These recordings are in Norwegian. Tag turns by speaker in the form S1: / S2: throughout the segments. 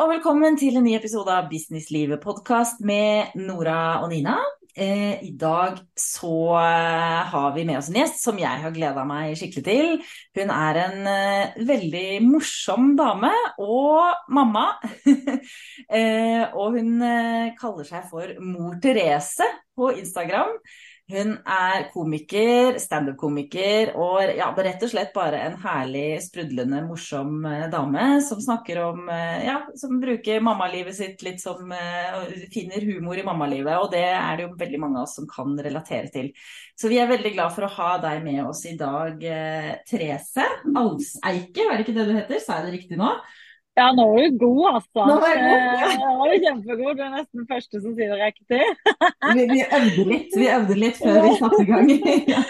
S1: og velkommen til en ny episode av Businesslivet-podkast med Nora og Nina. Eh, I dag så eh, har vi med oss en gjest som jeg har gleda meg skikkelig til. Hun er en eh, veldig morsom dame og mamma. og hun kaller seg for Mor Therese på Instagram. Hun er komiker, standup-komiker og ja, rett og slett bare en herlig, sprudlende, morsom eh, dame som snakker om eh, Ja, som bruker mammalivet sitt litt som uh, Finner humor i mammalivet, og det er det jo veldig mange av oss som kan relatere til. Så vi er veldig glad for å ha deg med oss i dag, Therese Alseike, er det ikke det du heter? Sa jeg det riktig nå?
S2: Ja, nå er du god, altså.
S1: Nå er god, ja.
S2: Eh, Nå du kjempegod. Du er nesten den første som sier det riktig.
S1: Vi, vi øvde litt, vi øvde litt før vi satte i gang. ja.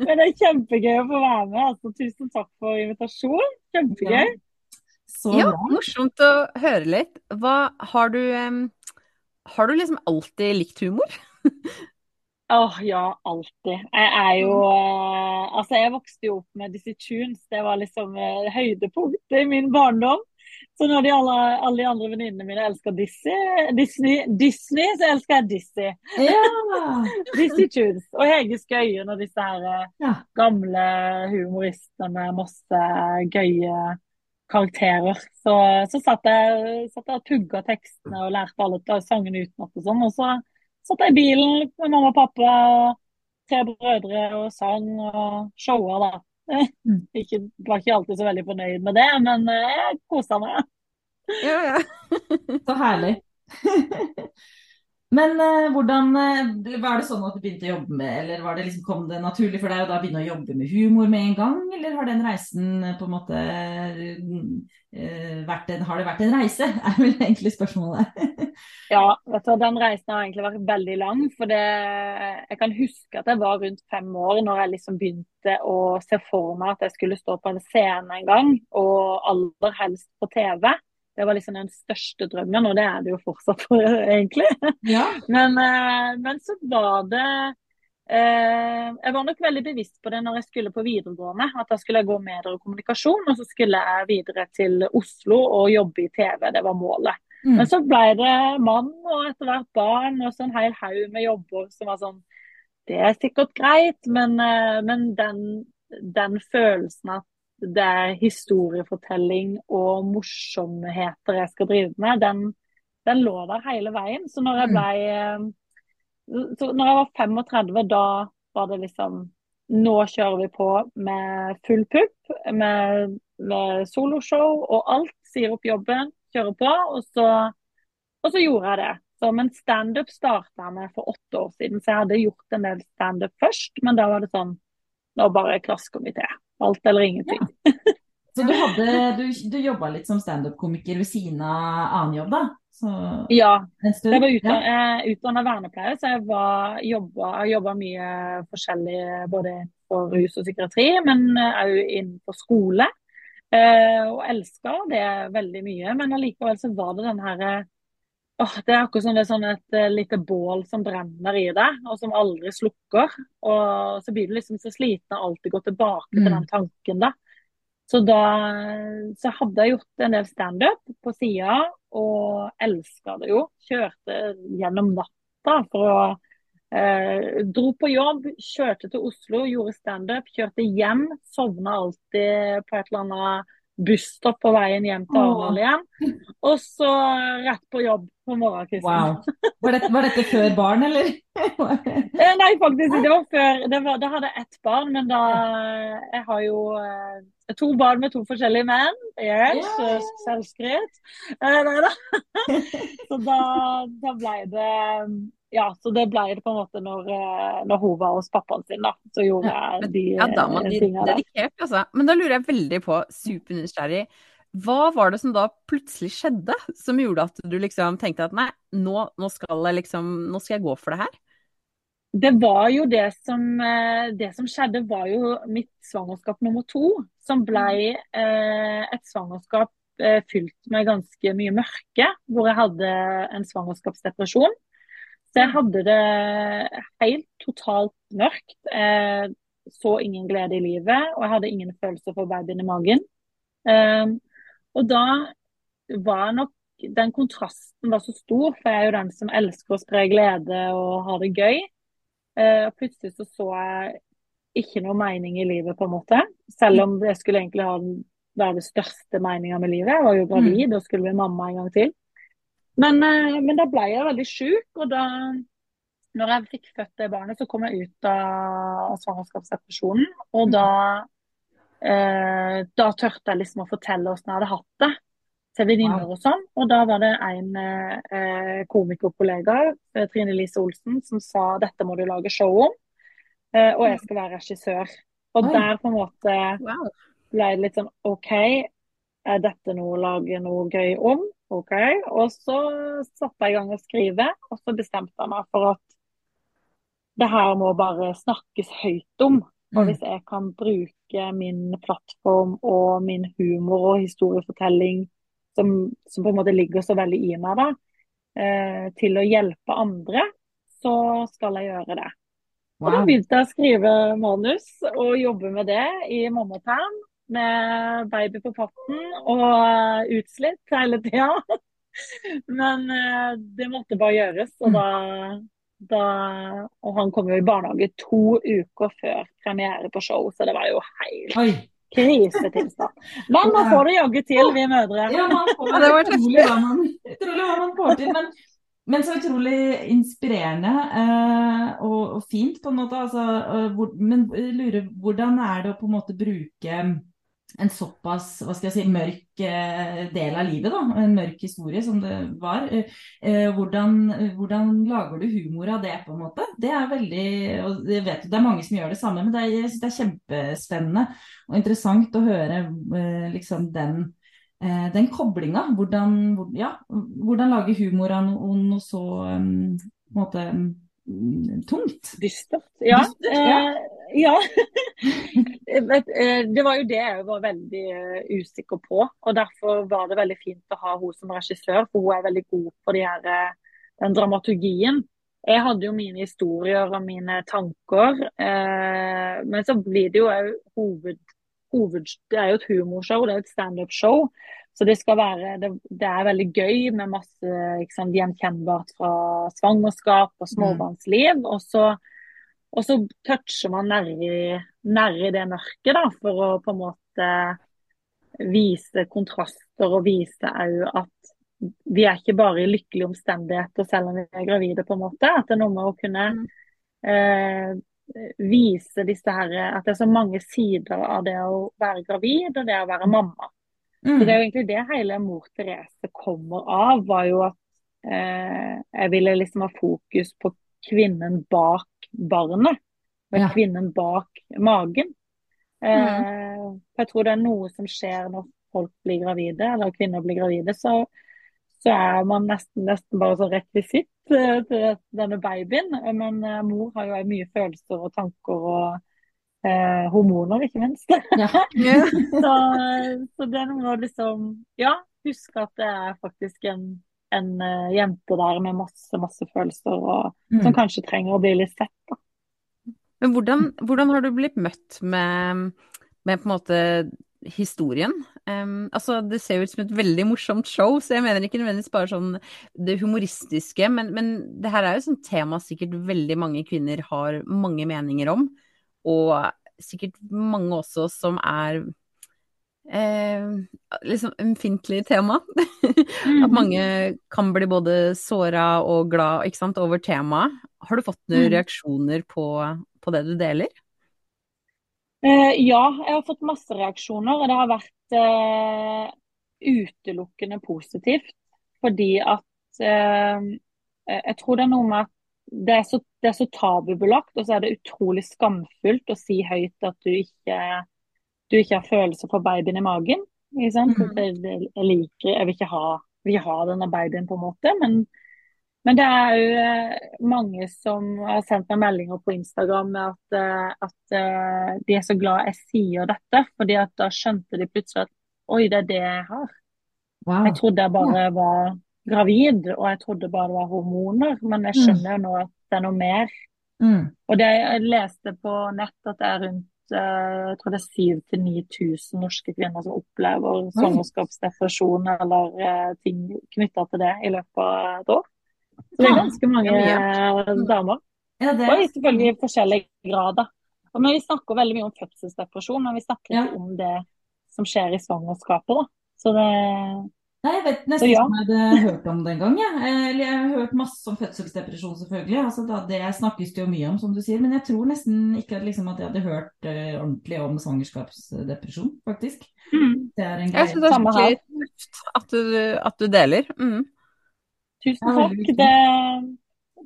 S2: Men det er kjempegøy å få være med. Altså, tusen takk for invitasjonen. Kjempegøy.
S1: Så
S3: Ja,
S1: bra.
S3: morsomt å høre litt. Hva, har du um, Har du liksom alltid likt humor?
S2: Åh, ja, alltid. Jeg er jo eh, Altså, jeg vokste jo opp med Dizzie Tunes. Det var liksom eh, høydepunktet i min barndom. Så når de alle, alle de andre venninnene mine elsker Disney, Disney, Disney, så elsker jeg Dizzie.
S1: Ja.
S2: Dizzie Tunes. Og Hege Skøyen og disse her eh,
S1: Ja.
S2: gamle humoristene med masse gøye karakterer. Så, så satt jeg, satt jeg og tugga tekstene og lærte alle sangene utenat og sånn. Og så satt jeg i bilen med mamma og pappa og tre brødre og sang og showa, da. Ikke, var ikke alltid så veldig fornøyd med det, men eh, jeg kosa meg.
S3: Ja, ja.
S1: Så herlig. Men uh, hvordan uh, Var det sånn at du begynte å jobbe med, eller var det liksom, kom det naturlig for deg å da begynne å jobbe med humor med en gang, eller har den reisen eh, på en måte vært en, Har det vært en reise, er vel egentlig spørsmålet.
S2: Ja, vet du, den reisen har egentlig vært veldig lang. For det, jeg kan huske at jeg var rundt fem år når jeg liksom begynte å se for meg at jeg skulle stå på en scene en gang, og aller helst på TV. Det var liksom den største drømmen, og det er det jo fortsatt, for, egentlig.
S1: Ja.
S2: Men, eh, men så var det eh, Jeg var nok veldig bevisst på det når jeg skulle på videregående. At da skulle jeg gå medier og kommunikasjon, og så skulle jeg videre til Oslo og jobbe i TV. Det var målet.
S1: Mm.
S2: Men så ble det mann og etter hvert barn og så en hel haug med jobber som var sånn Det er sikkert greit, men, eh, men den, den følelsen at det er historiefortelling og morsomheter jeg skal drive med, den, den lå der hele veien. Så når jeg ble eh, så når jeg var 35, da var det liksom Nå kjører vi på med full pupp, med, med soloshow og alt. Sier opp jobben, kjører på. Og så, og så gjorde jeg det. Så, men standup starta jeg med for åtte år siden, så jeg hadde gjort en del standup først. Men da var det sånn Nå bare klasker vi til. Alt eller ingenting.
S1: Så du, hadde, du, du jobba litt som standup-komiker ved siden av annen jobb, da? Så
S2: Ja? Jeg var utdannet,
S1: Ja.
S2: eh, vernepleier, så jeg var, jobba, jobba mye forskjellig både for rus og psykiatri, men òg innenfor skole. Eh, og elska det veldig mye. Men allikevel så var det den her eh, åh, Det er akkurat som det er sånn et uh, lite bål som brenner i deg, og som aldri slukker. Og så blir du liksom så sliten av alltid gå tilbake til
S1: Mm.
S2: den tanken, da. Så da så hadde jeg gjort en del standup på sida, og elska det jo. Kjørte gjennom natta for å eh, Dro på jobb, kjørte til Oslo, gjorde standup, kjørte hjem. Sovna alltid på et eller annet busstopp på veien hjem til. Arendal igjen. Og så rett på jobb på morgenkvisten.
S1: Wow. Var dette, var dette før barn, eller?
S2: Eh, Nei, faktisk. Det var før. Det var, da hadde jeg ett barn, men da Jeg har jo eh, to barn med to forskjellige menn. Yes, yeah. selvskryt. Eh, nei da. Så da, da ble det Ja, så det ble det på en måte når, eh, når hun var hos pappaen sin, da. Så gjorde jeg de
S3: Ja, da er man
S2: eh, tinga der.
S3: altså. Men da lurer jeg veldig på, supernysgjerrig, hva var det som da plutselig skjedde, som gjorde at du liksom tenkte at nei, nå, nå skal jeg liksom, nå skal jeg gå for det her?
S2: Det var jo det som, eh, det som skjedde, var jo mitt svangerskap nummer to. Som ble eh, et svangerskap eh, fylt med ganske mye mørke. Hvor jeg hadde en svangerskapsdepresjon. Så jeg hadde det helt totalt mørkt. Jeg så ingen glede i livet, og jeg hadde ingen følelser for babyen i magen. Eh, og da var nok den kontrasten var så stor, for jeg er jo den som elsker å spre glede og ha det gøy. Eh, og plutselig så så jeg ikke noe mening i livet, på en måte. Selv om jeg skulle egentlig ha den, være det største meninga med livet. Jeg var jo gravid og skulle bli mamma en gang til. Men, eh, men da ble jeg veldig sjuk, og da når jeg fikk født det barnet, så kom jeg ut av svangerskapsdepresjonen. Og da, eh, da tørte jeg liksom å fortelle hvordan jeg hadde hatt det til venninner og sånn. Og da var det en eh, komikerkollega, eh, Trine Lise Olsen, som sa dette må du lage show om, eh, og jeg skal være regissør. Og
S1: Oi.
S2: der på en måte
S3: Wow.
S2: ble det litt sånn OK, er dette noe å lage noe gøy om? OK. Og så satte jeg i gang å skrive, og så bestemte jeg meg for at det her må bare snakkes høyt om. Og
S1: Mm.
S2: hvis jeg kan bruke min plattform og min humor og historiefortelling, som, som på en måte ligger så veldig i meg, da, eh, til å hjelpe andre, så skal jeg gjøre det. Og da begynte jeg å skrive manus og jobbe med det i mammaperm. Med baby på patten og utslitt hele tida. Men eh, det måtte bare gjøres. Og, da, da, og han kom jo i barnehage to uker før premiere på show, så det var jo helt
S1: Oi.
S2: krisetilstand. Men nå får det jaggu til, vi mødre.
S1: Ja, man får
S3: Ja, det var
S1: utrolig hva man, utrolig hva man får til. Men, men så utrolig inspirerende eh, og, og fint, på en måte. Altså, hvor, men lurer, hvordan er det å på en måte bruke en såpass hva skal jeg si, mørk eh, del av livet, da, en mørk historie som det var. Eh, hvordan, hvordan lager du humor av det, på en måte? Det er veldig og jeg vet det er mange som gjør det samme, men det er, det er kjempespennende og interessant å høre eh, liksom den den koblinga. Hvordan, hvor- ja, hvordan lage humor av noe, noe så um, på måte um, tungt?
S2: Dystert. Ja. Eh, ja. Eh, det var jo det jeg var veldig eh, usikker på. Og derfor var det veldig fint å ha hun som regissør, for hun er veldig god på de her, eh, den dramaturgien. Jeg hadde jo mine historier og mine tanker, eh, men så blir det jo òg hoved, hoved... Det er jo et humorshow, det er et standup-show. Så det skal være det, det er veldig gøy med masse liksom, gjenkjennbart fra svangerskap og småbarnsliv. Og så, og så toucher man nærri, nærri det mørket, da, for å på en måte vise kontraster og vise òg at vi er ikke bare i lykkelige omstendigheter selv om vi er gravide, på en måte. At det er noe med å kunne
S3: Mm.
S2: eh, vise disse her, at det er så mange sider av det å være gravid og det å være mamma.
S1: Mm.
S2: Så det er jo egentlig det hele Mor Therese kommer av, var jo at eh, jeg ville liksom ha fokus på kvinnen bak barnet. Og
S1: Ja.
S2: kvinnen bak magen. Eh, for jeg tror det er noe som skjer når folk blir gravide, eller kvinner blir gravide, så, så er man nesten, nesten bare så rekvisitt eh, til denne babyen. Men eh, mor har jo mye følelser og tanker og eh, hormoner, ikke minst.
S1: Ja.
S2: Så, så det er noe å liksom Ja, huske at det er faktisk en, en uh, jente der med masse, masse følelser, og som
S1: Mm.
S2: kanskje trenger å bli litt sett. da.
S3: Men hvordan, hvordan har du blitt møtt med, med på en måte historien? Um, altså, det ser jo ut som et veldig morsomt show, så jeg mener ikke nødvendigvis bare sånn det humoristiske, men, men det her er jo sånn tema sikkert veldig mange kvinner har mange meninger om, og sikkert mange også som er eh, liksom ømfintlig tema. At mange kan bli både såra og glad ikke sant, over temaet. Har du fått noen
S2: Mm.
S3: reaksjoner på, på det du deler?
S2: Eh, ja, jeg har fått masse reaksjoner, og det har vært eh, utelukkende positivt. Fordi at eh, jeg tror det er noe med at det er, så, det er så tabubelagt, og så er det utrolig skamfullt å si høyt at du ikke, du ikke har følelser for babyen i magen. Ikke sant? Mm. Jeg, jeg liker Jeg vil ikke ha, vil ha denne babyen, på en måte. Men, men det er jo eh, mange som har sendt meg meldinger på Instagram med at, eh, at eh, de er så glad jeg sier dette, fordi at da skjønte de plutselig at oi, det er det jeg har.
S1: Wow.
S2: Jeg trodde jeg bare var gravid, og jeg trodde bare det var hormoner, men jeg skjønner jo nå at det er noe mer.
S1: Mm.
S2: Og det jeg leste på nett at det er rundt eh, jeg tror det er 7000-9000 norske kvinner som opplever svangerskapsdepresjon eller eh, ting knytta til det i løpet av et år. Så det er ganske mange eh, damer.
S1: Ja, det
S2: Og i selvfølgelig i forskjellige grader. Og men vi snakker veldig mye om fødselsdepresjon, men vi snakker
S1: Ja.
S2: ikke om det som skjer i svangerskapet. da. Så det
S1: Nei, jeg vet nesten
S2: ja.
S1: som jeg hadde hørt om det en gang. Ja. Eller jeg har hørt masse om fødselsdepresjon, selvfølgelig. Altså, da, det snakkes det jo mye om, som du sier. Men jeg tror nesten ikke at, liksom, at jeg hadde hørt uh, ordentlig om svangerskapsdepresjon, faktisk. Det er en
S3: Jeg
S1: greie.
S3: syns det er skikkelig tøft at du, at du deler. Mm.
S2: Tusen takk. Det,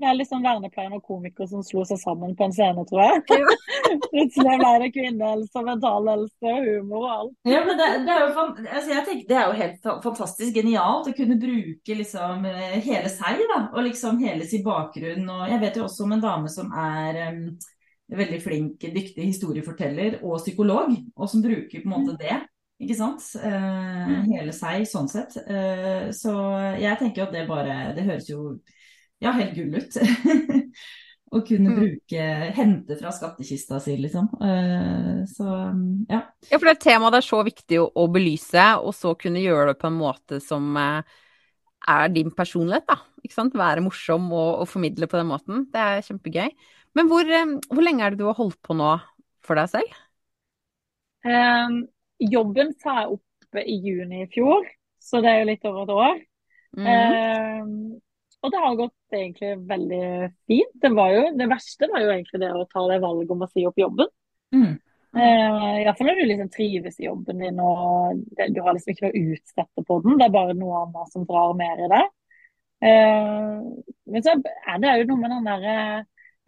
S2: det er liksom vernepleieren og komiker som slo seg sammen på en scene, tror jeg. Plutselig ble det kvinnehelse, mentalhelse og humor og alt.
S1: Ja, men det, det er jo altså tenker, det er jo helt fantastisk genialt å kunne bruke liksom eh, hele seg, da, og liksom hele sin bakgrunn. Og jeg vet jo også om en dame som er um, veldig flink, dyktig historieforteller og psykolog, og som bruker på en måte det. Ikke sant? Eh, hele seg, sånn sett. Eh, så jeg tenker at det bare Det høres jo ja, helt gull ut. Å kunne
S3: Mm.
S1: bruke Hente fra skattkista si, liksom. Eh, så ja.
S3: Ja, for det temaet er så viktig å, å belyse, og så kunne gjøre det på en måte som eh, er din personlighet, da. Ikke sant? Være morsom og, og formidle på den måten. Det er kjempegøy. Men hvor, eh, hvor lenge er det du har holdt på nå for deg selv?
S2: Um, jobben sa jeg opp i juni i fjor, så det er jo litt over et år.
S3: Mm.
S2: Um, og det har gått egentlig veldig fint. Det, var jo, det verste var jo egentlig det å ta det valget om å si opp jobben.
S1: Mm.
S2: Uh, Iallfall når du liksom trives i jobben din og det, du har liksom ikke noe å utsette på den. Det er bare noe annet som drar mer i det. Uh, men så er det jo noe med den derre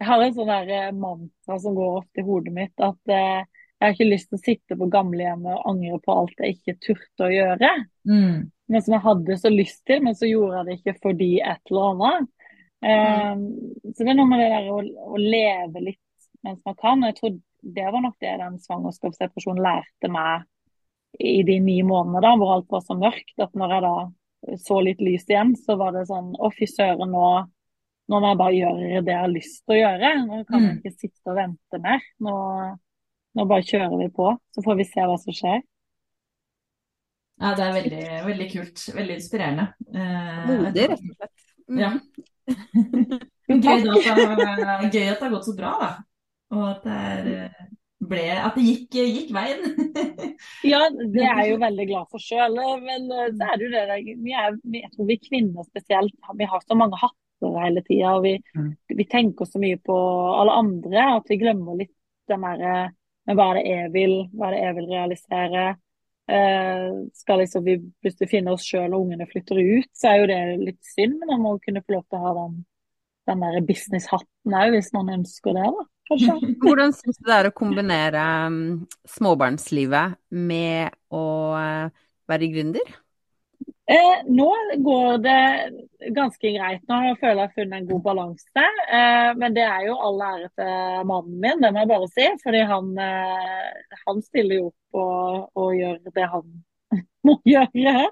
S2: Jeg har en sånn der mantra som går ofte i hodet mitt, at uh, jeg har ikke lyst til å sitte på gamlehjemmet og angre på alt jeg ikke turte å gjøre.
S1: Mm.
S2: Men som jeg hadde så lyst til, men så gjorde jeg det ikke fordi et eller annet. Eh, så det er noe med det der å, å leve litt mens man kan. og Jeg tror det var nok det den svangerskapsdepresjonen lærte meg i de ni månedene da, hvor alt var så mørkt. At når jeg da så litt lys igjen, så var det sånn Å, fy søren, nå, nå må jeg bare gjøre det jeg har lyst til å gjøre. Nå kan jeg
S1: Mm.
S2: ikke sitte og vente mer. Nå, nå bare kjører vi på, så får vi se hva som skjer.
S1: Ja, det er veldig, veldig kult. Veldig inspirerende. Eh,
S3: Modig, rett og slett. Mm.
S1: Ja. Gøy, at det, har- gøy at det har gått så bra, da. Og at det, er, eh, ble, at det gikk, gikk veien.
S2: Ja, det er jeg jo veldig glad for sjøl. Men det så er det jo det vi er, vi, Jeg tror vi kvinner spesielt, vi har så mange hatter hele tida. Vi,
S1: Mm.
S2: vi tenker så mye på alle andre at vi glemmer litt den derre Men hva er det jeg vil? Hva er det jeg vil realisere? Eh, skal liksom vi plutselig finne oss sjøl og ungene flytter ut, så er jo det litt synd. Men man må kunne få lov til å ha den, den der business-hatten òg, hvis man ønsker det, da.
S3: Hvordan syns du det er å kombinere mm, småbarnslivet med å eh, være gründer?
S2: Eh, nå går det ganske greit. Nå føler jeg jeg har funnet en god balanse. Eh, men det er jo all ære til mannen min, det må jeg bare si. Fordi han, eh, han stiller jo opp og, og gjør det han må gjøre.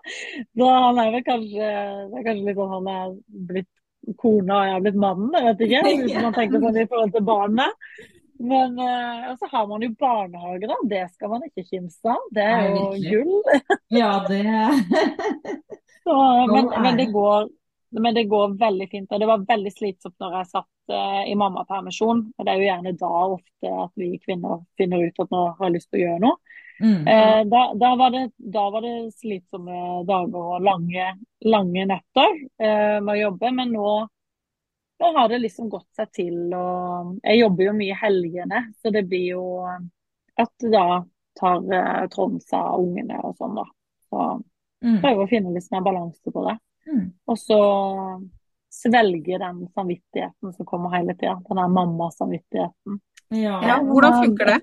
S2: Så han er vel kanskje, det er kanskje litt sånn han er blitt kona og jeg har blitt mannen, jeg vet ikke. Hvis man tenker sånn i forhold til barnet. Men eh, og så har man jo barnehage, da. Det skal man ikke kimse av. Det er jo
S1: virkelig.
S2: gull.
S1: Ja, det
S2: Så, men, men, det går, men det går veldig fint. Og det var veldig slitsomt når jeg satt uh, i mammapermisjon. Og det er jo gjerne da ofte at vi kvinner finner ut at nå har jeg lyst til å gjøre noe.
S1: mm.
S2: Uh, da, da, var det, da var det slitsomme dager og lange, lange netter uh, med å jobbe. Men nå, nå har det liksom gått seg til. Og jeg jobber jo mye i helgene, så det blir jo at det da tar eh, av ungene og sånn, da. Så
S1: Mm.
S2: prøver å finne litt mer balanse på det.
S1: Mm.
S2: Og så svelge den samvittigheten som kommer hele tida. Den der mammasamvittigheten.
S1: Ja.
S3: Ja, hvordan funker det?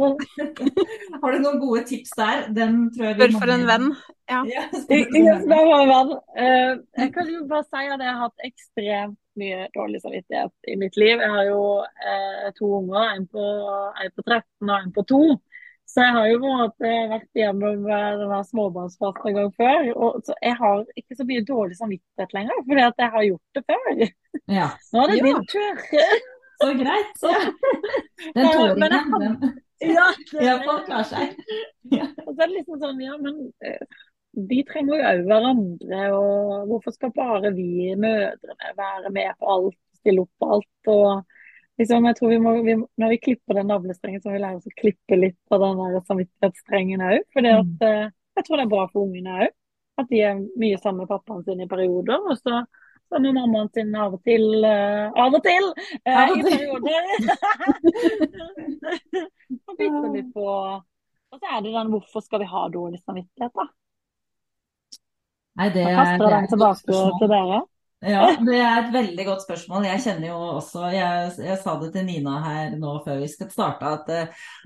S1: Har du noen gode tips der? Den tror jeg vi
S3: Spør for en venn.
S1: Ja, spør for en venn.
S2: jeg. Eh, jeg kan jo bare si at jeg har hatt ekstremt mye dårlig samvittighet i mitt liv. Jeg har jo eh, to unger, en på, en på 13 og en på 2. Så jeg har jo på en måte vært gjennom eh, denne småbarnsfasen en gang før. Og så jeg har ikke så mye dårlig samvittighet lenger, fordi at jeg har gjort det før.
S1: Ja,
S2: Nå er det
S3: Ja.
S2: din tur.
S1: så greit. Ja. Den
S2: Ja, men jeg
S1: den
S2: Ja, det,
S1: Ja, folk klarer seg.
S2: Og så er det liksom sånn, ja, men eh, de trenger jo òg hverandre. Og hvorfor skal bare vi mødrene være med på alt, stille opp på alt? Og liksom, jeg tror vi må, vi, når vi klipper den navlestrengen, så må vi lære oss å klippe litt på den der samvittighetsstrengen òg. For eh, jeg tror det er bra for ungene òg. At de er mye sammen med pappaen sin i perioder. Og så sammen med mammaen sin av og til uh, Av og til! Uh,
S1: Av og
S2: I perioder. og bytter litt på Og så er det den 'hvorfor skal vi ha dårlig samvittighet', da?
S1: Nei, det
S2: Jeg kaster
S1: det
S2: den tilbake til dere.
S1: Ja, det er et veldig godt spørsmål. Jeg kjenner jo også Jeg, jeg sa det til Nina her nå før vi skal starte, at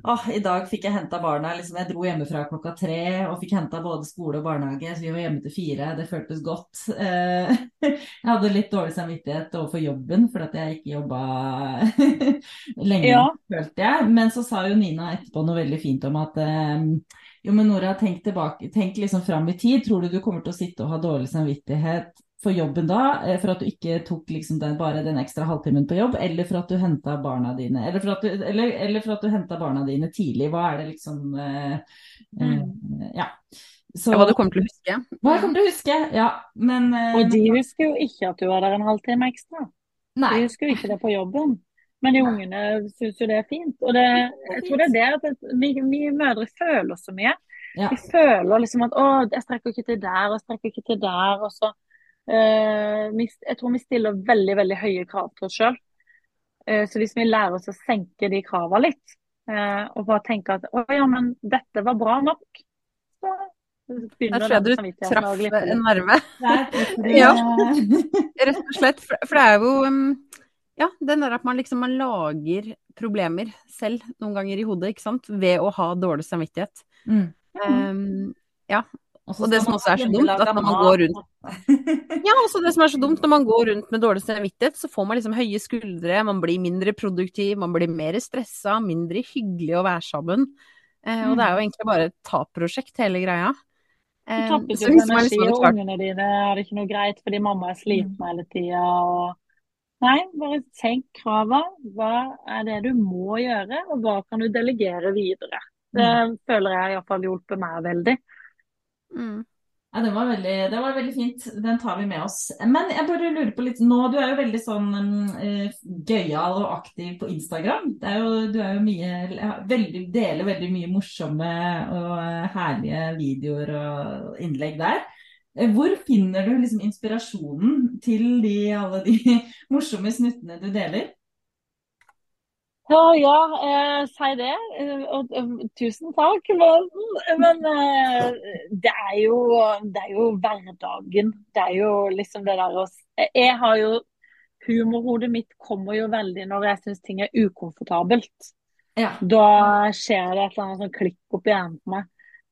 S1: uh, i dag fikk jeg henta barna. Liksom, jeg dro hjemmefra klokka tre og fikk henta både skole og barnehage, så vi var hjemme til fire. Det føltes godt. Uh, jeg hadde litt dårlig samvittighet overfor jobben fordi at jeg ikke jobba lenge,
S2: Ja.
S1: følte jeg. Men så sa jo Nina etterpå noe veldig fint om at uh, jo, men Nora, tenk tilbake, tenk liksom fram i tid. Tror du du kommer til å sitte og ha dårlig samvittighet for jobben da, eh, for at du ikke tok liksom den, bare den ekstra halvtimen på jobb, eller for at du henta barna dine, eller for at du, eller, eller for at du barna dine tidlig? Hva er det liksom eh, eh, Ja. Så,
S3: hva du kommer til å huske.
S1: hva jeg kommer til å huske, ja. Men eh,
S2: Og de husker jo ikke at du var der en halvtime ekstra.
S1: Nei.
S2: De husker jo ikke det på jobben. Men de ungene syns jo det er fint. Og det, jeg tror det er det at vi, vi mødre føler så mye.
S1: Ja.
S2: Vi føler liksom at å, jeg strekker ikke til der, og jeg strekker ikke til der. Og så Jeg tror vi stiller veldig, veldig høye krav til oss sjøl. så hvis vi lærer oss å senke de kravene litt, eh, og bare tenke at å ja, men dette var bra nok, så begynner
S3: tror jeg du traff en nerve. Ja. Rett og slett. For, for det er jo um, Ja, den der at man liksom man lager problemer selv noen ganger i hodet, ikke sant, ved å ha dårlig samvittighet.
S1: Mm.
S3: Um, ja. Og det som også er så dumt, at når man går rundt Ja, også det som er så dumt, når man går rundt med dårlig samvittighet, så får man liksom høye skuldre, man blir mindre produktiv, man blir mer stressa, mindre hyggelig å være sammen. Eh, og det er jo egentlig bare et tapprosjekt, hele greia.
S2: Du
S3: Eh,
S2: tapper
S3: jo
S2: ikke energi,
S3: liksom
S2: og ungene dine har det ikke noe greit fordi mamma er sliten hele tida. Og... Nei, bare senk krava. Hva er det du må gjøre, og hva kan du delegere videre? Det føler jeg iallfall hjulpet meg veldig.
S3: Mm.
S1: Ja, det var, veldig, det var veldig fint. Den tar vi med oss. Men jeg bare lurer på litt nå, Du er jo veldig sånn uh, gøyal og aktiv på Instagram. Jo, du er jo mye, veldig, deler veldig mye morsomme og eh, herlige videoer og innlegg der. Eh, Hvor finner du liksom inspirasjonen til de, alle de morsomme snuttene du deler?
S2: Ja, ja, eh, si det. Og, og, eh, tusen takk. Men, men eh, det, er jo, det er jo hverdagen. Det er jo liksom det der å Jeg har jo Humorhodet mitt kommer jo veldig når jeg syns ting er ukomfortabelt.
S1: Ja.
S2: Da skjer det et eller annet sånn klikk opp i hjernen på meg.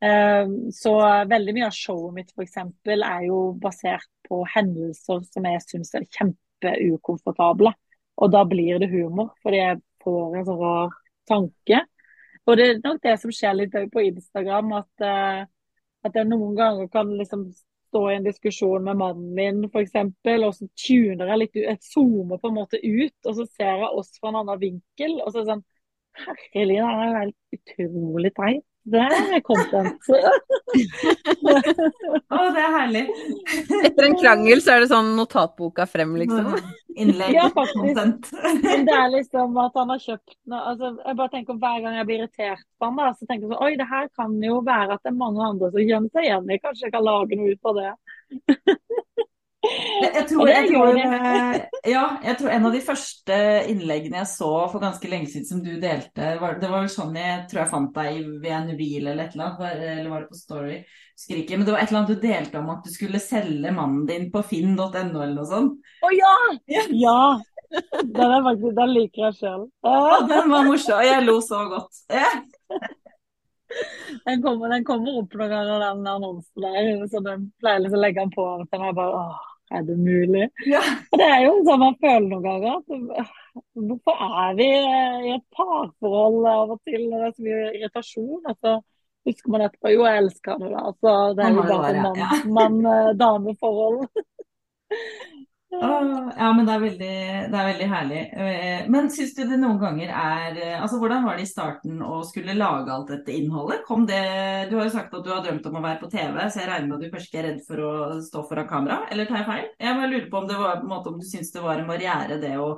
S2: Eh, Så veldig mye av showet mitt eksempel er jo basert på hendelser som jeg syns er kjempeukomfortable. Og da blir det humor, fordi jeg får en sånn rar tanke. Og det er nok det som skjer litt på Instagram, at, eh, at jeg noen ganger kan liksom stå i en diskusjon med mannen min, f.eks., og så tuner jeg litt ut, jeg zoomer på en måte ut, og så ser jeg oss fra en annen vinkel, og så er det sånn Herlig, det er jo helt utrolig teit. Det er content.
S1: Å, det er herlig.
S3: Etter en krangel så er det sånn notatboka frem, liksom.
S1: Innlegg,
S2: Ja, faktisk.
S1: content.
S2: Men det er liksom at han har kjøpt noe altså, Jeg bare tenker Hver gang jeg blir irritert på han, da, så tenker jeg sånn Oi, det her kan jo være at det er mange andre som kjenner seg igjen i. Kanskje jeg kan lage noe ut av det.
S1: Jeg, tror, jeg, tror, eh, ja, jeg tror en av de første innleggene jeg så for ganske lenge siden som du delte, var, det var sånn jeg tror jeg fant deg ved en reel eller et eller annet, eller var det på Story? Skriker. men det var et eller annet du delte om at du skulle selge mannen din på finn.no eller noe sånt.
S2: Å ja!
S1: Ja.
S2: Ja! Den, faktisk, den liker jeg sjøl.
S1: Den var morsom, jeg lo så godt.
S2: Den kommer, den kommer opp noen ganger, den annonsen der. Så den pleier liksom å legge den på. Og jeg bare åh, er det mulig?
S1: Ja.
S2: Det er jo sånn man føler noen ganger. At, øh, hvorfor er vi øh, i et parforhold av og til når det er så mye irritasjon? Altså, husker man etterpå jo, jeg elsker det da. Altså, det er jo bare et
S1: ja.
S2: mann-dame-forhold.
S1: Åh, ja, men det er veldig, det er veldig herlig. Eh, Men syns du det noen ganger er eh, Altså, hvordan var det i starten å skulle lage alt dette innholdet? Kom det Du har jo sagt at du har drømt om å være på TV, så jeg regner med at du kanskje ikke er redd for å stå foran kamera, eller tar jeg feil? Jeg bare lurer på om det var på måte om du syns det var en barriere, det å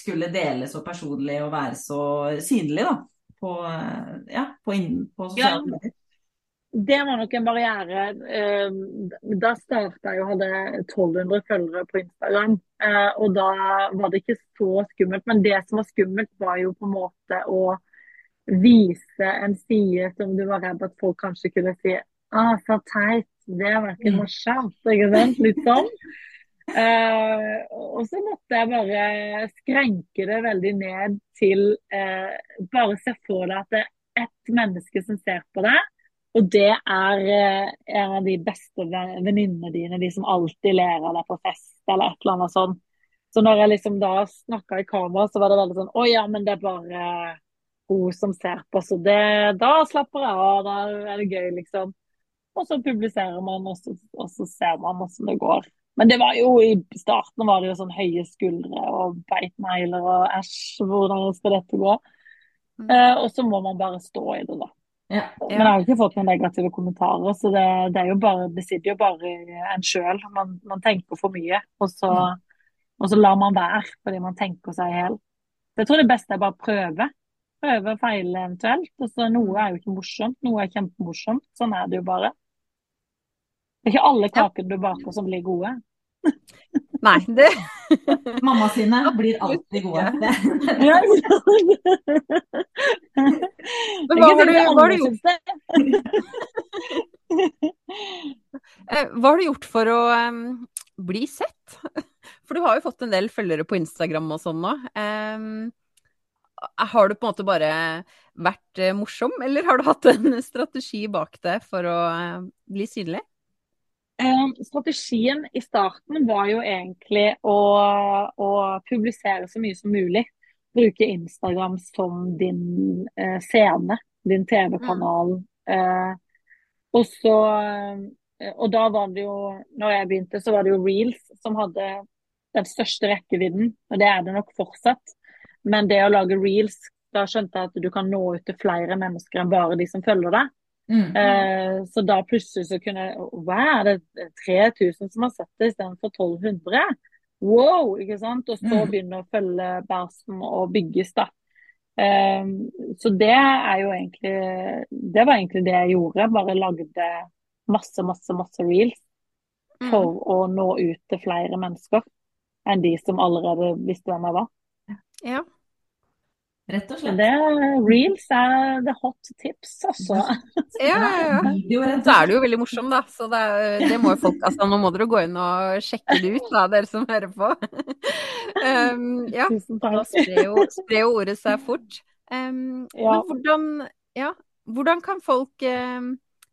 S1: skulle dele så personlig og være så synlig, da, på, eh, ja, på, inn, på sosiale
S2: Ja.
S1: medier.
S2: Det var nok en barriere. Eh, Da starta jeg og hadde 1200 følgere på Instagram. Eh, Og da var det ikke så skummelt. Men det som var skummelt, var jo på en måte å vise en side som du var redd at folk kanskje kunne si ah, så teit, det var ikke
S1: Mm.
S2: morsomt. Ikke sant? Litt sånn. Eh, og så måtte jeg bare skrenke det veldig ned til eh, bare se for deg at det er ett menneske som ser på deg. Og det er eh, en av de beste ven- venninnene dine, de som alltid ler av deg på fest eller et eller annet sånt. Så når jeg liksom da snakka i kamera, så var det veldig sånn Å ja, men det er bare hun som ser på, så det, da slapper jeg av. Da er det gøy, liksom. Og så publiserer man, og så, og så ser man åssen det går. Men det var jo i starten var det jo sånn høye skuldre og beitnegler og æsj, hvordan skal dette gå?
S3: Mm.
S2: Eh, og så må man bare stå i det, da.
S1: Ja.
S2: Men jeg har jo ikke fått noen negative kommentarer, så det, det er jo bare, det sitter jo bare i en sjøl. Man, man tenker for mye, og så, og så lar man være fordi man tenker seg i hjel. Jeg tror det beste er bare å prøve. Prøve og feile eventuelt. Altså, noe er jo ikke morsomt, noe er kjempemorsomt. Sånn er det jo bare. Det er ikke alle kakene du baker som blir gode.
S3: Nei, det
S1: Mamma sine blir alltid gode. Det-
S2: Ja,
S3: Men hva har du, hva har du gjort, hva har du gjort for å um, bli sett? For du har jo fått en del følgere på Instagram og sånn nå. Um, har du på en måte bare vært eh, morsom, eller har du hatt en strategi bak det for å eh, bli synlig?
S2: Um, strategien i starten var jo egentlig å, å publisere så mye som mulig. Bruke Instagram som din eh, scene, din TV-kanal. Eh, og så eh, Og da var det jo, når jeg begynte, så var det jo Reels som hadde den største rekkevidden. Og det er det nok fortsatt. Men det å lage Reels, da skjønte jeg at du kan nå ut til flere mennesker enn bare de som følger deg.
S1: Mm.
S2: Eh, så da plutselig så kunne Hva er det 3000 som har sett det istedenfor 1200? Wow! ikke sant? Og så
S1: begynne
S2: begynner å følge bæsjen og bygges, da. Um, så det er jo egentlig Det var egentlig det jeg gjorde. Bare lagde masse, masse, masse reels
S3: Mm.
S2: for å nå ut til flere mennesker enn de som allerede visste hvem jeg var.
S3: Ja.
S1: Rett og slett.
S2: det, reels er the hot tips, altså.
S3: Ja, ja, ja. Så er du jo veldig morsom, da. Så det, det må jo folk Altså, nå må dere gå inn og sjekke det ut, da, dere som hører på. Um, ja. Da
S2: takk.
S3: sprer jo, sprer jo ordet seg fort. Um,
S2: Ja.
S3: Men hvordan, ja, hvordan kan folk um,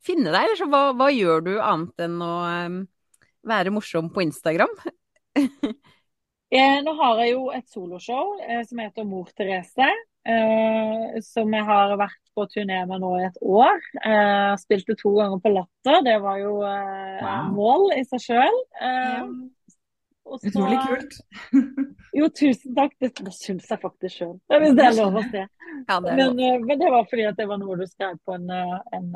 S3: finne deg? Eller så, hva, hva gjør du annet enn å um, være morsom på Instagram?
S2: Eh, nå har jeg jo et soloshow eh, som heter Mor Therese. Eh, som jeg har vært på turné med nå i et år. Eh, spilte to ganger på Latter. Det var jo
S1: Wow.
S2: mål i seg sjøl.
S3: Ja.
S1: Utrolig kult.
S2: Jo, tusen takk. Det, det syns jeg faktisk sjøl, hvis det er lov å si.
S3: Ja, det
S2: Men, men det var fordi at det var noe du skrev på en, en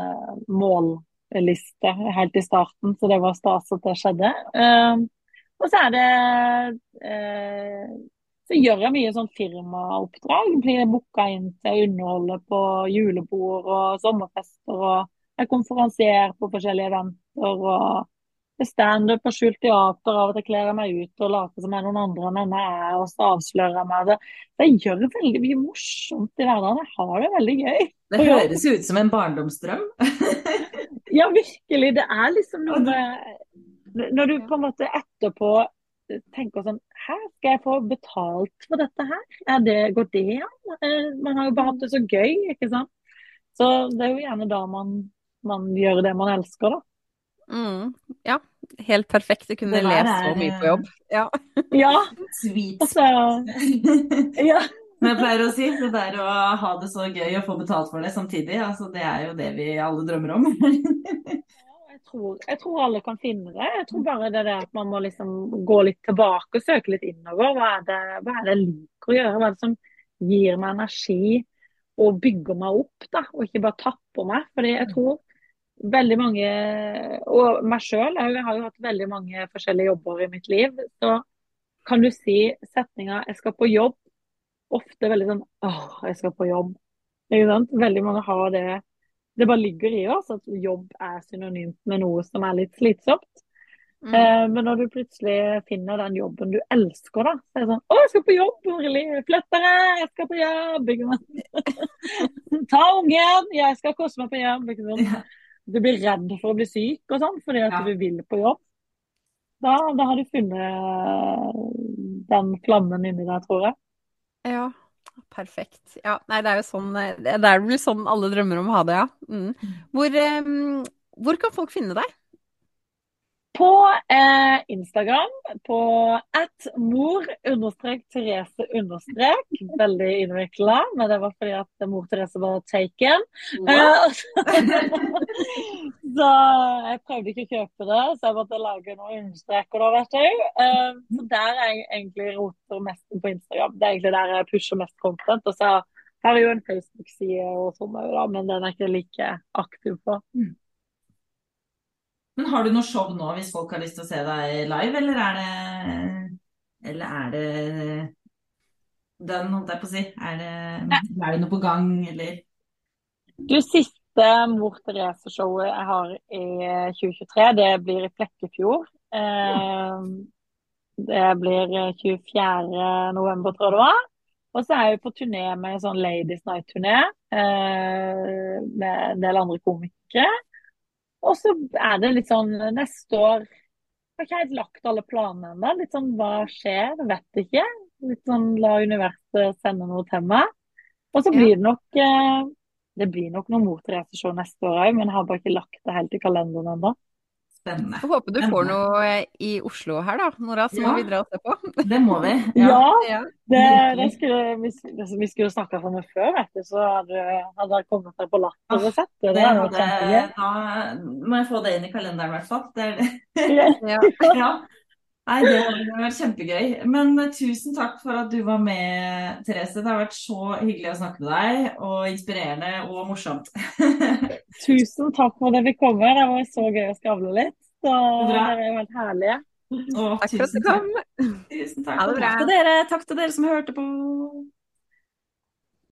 S2: målliste helt i starten, så det var stas at det skjedde. Eh, og så er det eh, Så gjør jeg mye sånn firmaoppdrag. Blir booka inn til å underholde på julebord og sommerfester. Og jeg konferansier på forskjellige eventer. og Standup og skjult teater. Av og til kler jeg meg ut og later som jeg er noen andre enn jeg er, og så avslører jeg meg det. Så jeg gjør veldig mye morsomt i hverdagen. Jeg har det veldig gøy.
S1: Det høres ut som en barndomsdrøm.
S2: Ja, virkelig. Det er liksom noe med Når du på en måte etterpå tenker sånn Hæ, skal jeg få betalt for dette her? Er det, går det an? Eh, Man har jo bare hatt det så gøy, ikke sant? Så det er jo gjerne da man, man gjør det man elsker, da.
S3: Mm, ja, helt perfekt. Jeg kunne lest så mye på jobb. Ja.
S2: Ja,
S1: Sweet.
S2: altså Ja.
S1: Men jeg pleier å si det der å ha det så gøy og få betalt for det samtidig, altså det er jo det vi alle drømmer om.
S2: Tror, jeg tror alle kan finne det. Jeg tror bare det er det at man må liksom gå litt tilbake og søke litt innover. Hva er det, hva er det jeg liker å gjøre? Hva er det som gir meg energi og bygger meg opp, da, og ikke bare tapper meg? Fordi jeg tror veldig mange, og meg sjøl, jeg har jo hatt veldig mange forskjellige jobber i mitt liv. Så kan du si setninga 'jeg skal på jobb' ofte veldig sånn 'åh, jeg skal på jobb'. Veldig mange har det Det bare ligger i oss at jobb er synonymt med noe som er litt slitsomt. Mm. Eh, men når du plutselig finner den jobben du elsker, da, så er det sånn 'Å, jeg skal på jobb, Orli. Flytt jeg skal på jobb.' Ta ungen, jeg skal kose meg på jobb. Sant? du blir redd for å bli syk og sånn fordi at ja. du vil på jobb, da, da, har du funnet den flammen inni deg, tror jeg.
S3: Ja, perfekt. Ja, nei, det er jo sånn Det er vel sånn alle drømmer om å ha det, ja. Mm. mm. Hvor, um, hvor kan folk finne deg?
S2: På eh, Instagram på at mor Therese understrek. Veldig innvikla, men det var fordi at mor Therese var taken. Eh, så jeg prøvde ikke å kjøpe det, så jeg måtte lage noen understreker da, vet du. Eh, så der er jeg egentlig roter mest på Instagram. Det er egentlig der jeg pusher mest content. Og så har jeg jo en Facebook-side og sånn, men den er ikke like aktiv på. Mm.
S1: Men har du noe show nå hvis folk har lyst til å se deg live, eller er det, eller er det den, holdt jeg på å si? Er det, er det noe på gang, eller?
S2: Du, siste Mor Therese-showet jeg har i 2023, det blir i Flekkefjord. Eh, det blir 24. november, tror jeg det var. Og så er jeg på turné med en sånn Ladies Night-turné eh, med en del andre komikere. Og så er det litt sånn neste år har ikke helt lagt alle planene ennå. Litt sånn hva skjer, vet ikke. Litt sånn la universet sende noe til meg. Og så blir det nok eh, Det blir nok noe Mor Therese-show neste år òg, men jeg har bare ikke lagt det helt i kalenderen ennå.
S3: Spennende. Jeg håper du får noe i Oslo her, da. Nora, så må vi dra og se på.
S1: Det må vi.
S2: Ja, ja det, det skulle, vi skulle snakka sammen før, vet du, så hadde, hadde jeg kommet deg på Latter og sett det. det,
S1: det da må jeg få det inn i kalenderen, i hvert fall. Det ja. Nei, det har vært kjempegøy. Men eh, tusen takk for at du var med, Therese. Det har vært så hyggelig å snakke med deg, og inspirerende og morsomt.
S2: tusen takk for at jeg fikk komme. Det var så gøy å skravle litt. Så dere er jo helt herlige.
S3: Å, takk for at du kom.
S1: Tusen takk. Ha det bra. Takk til dere. Takk til dere som hørte på.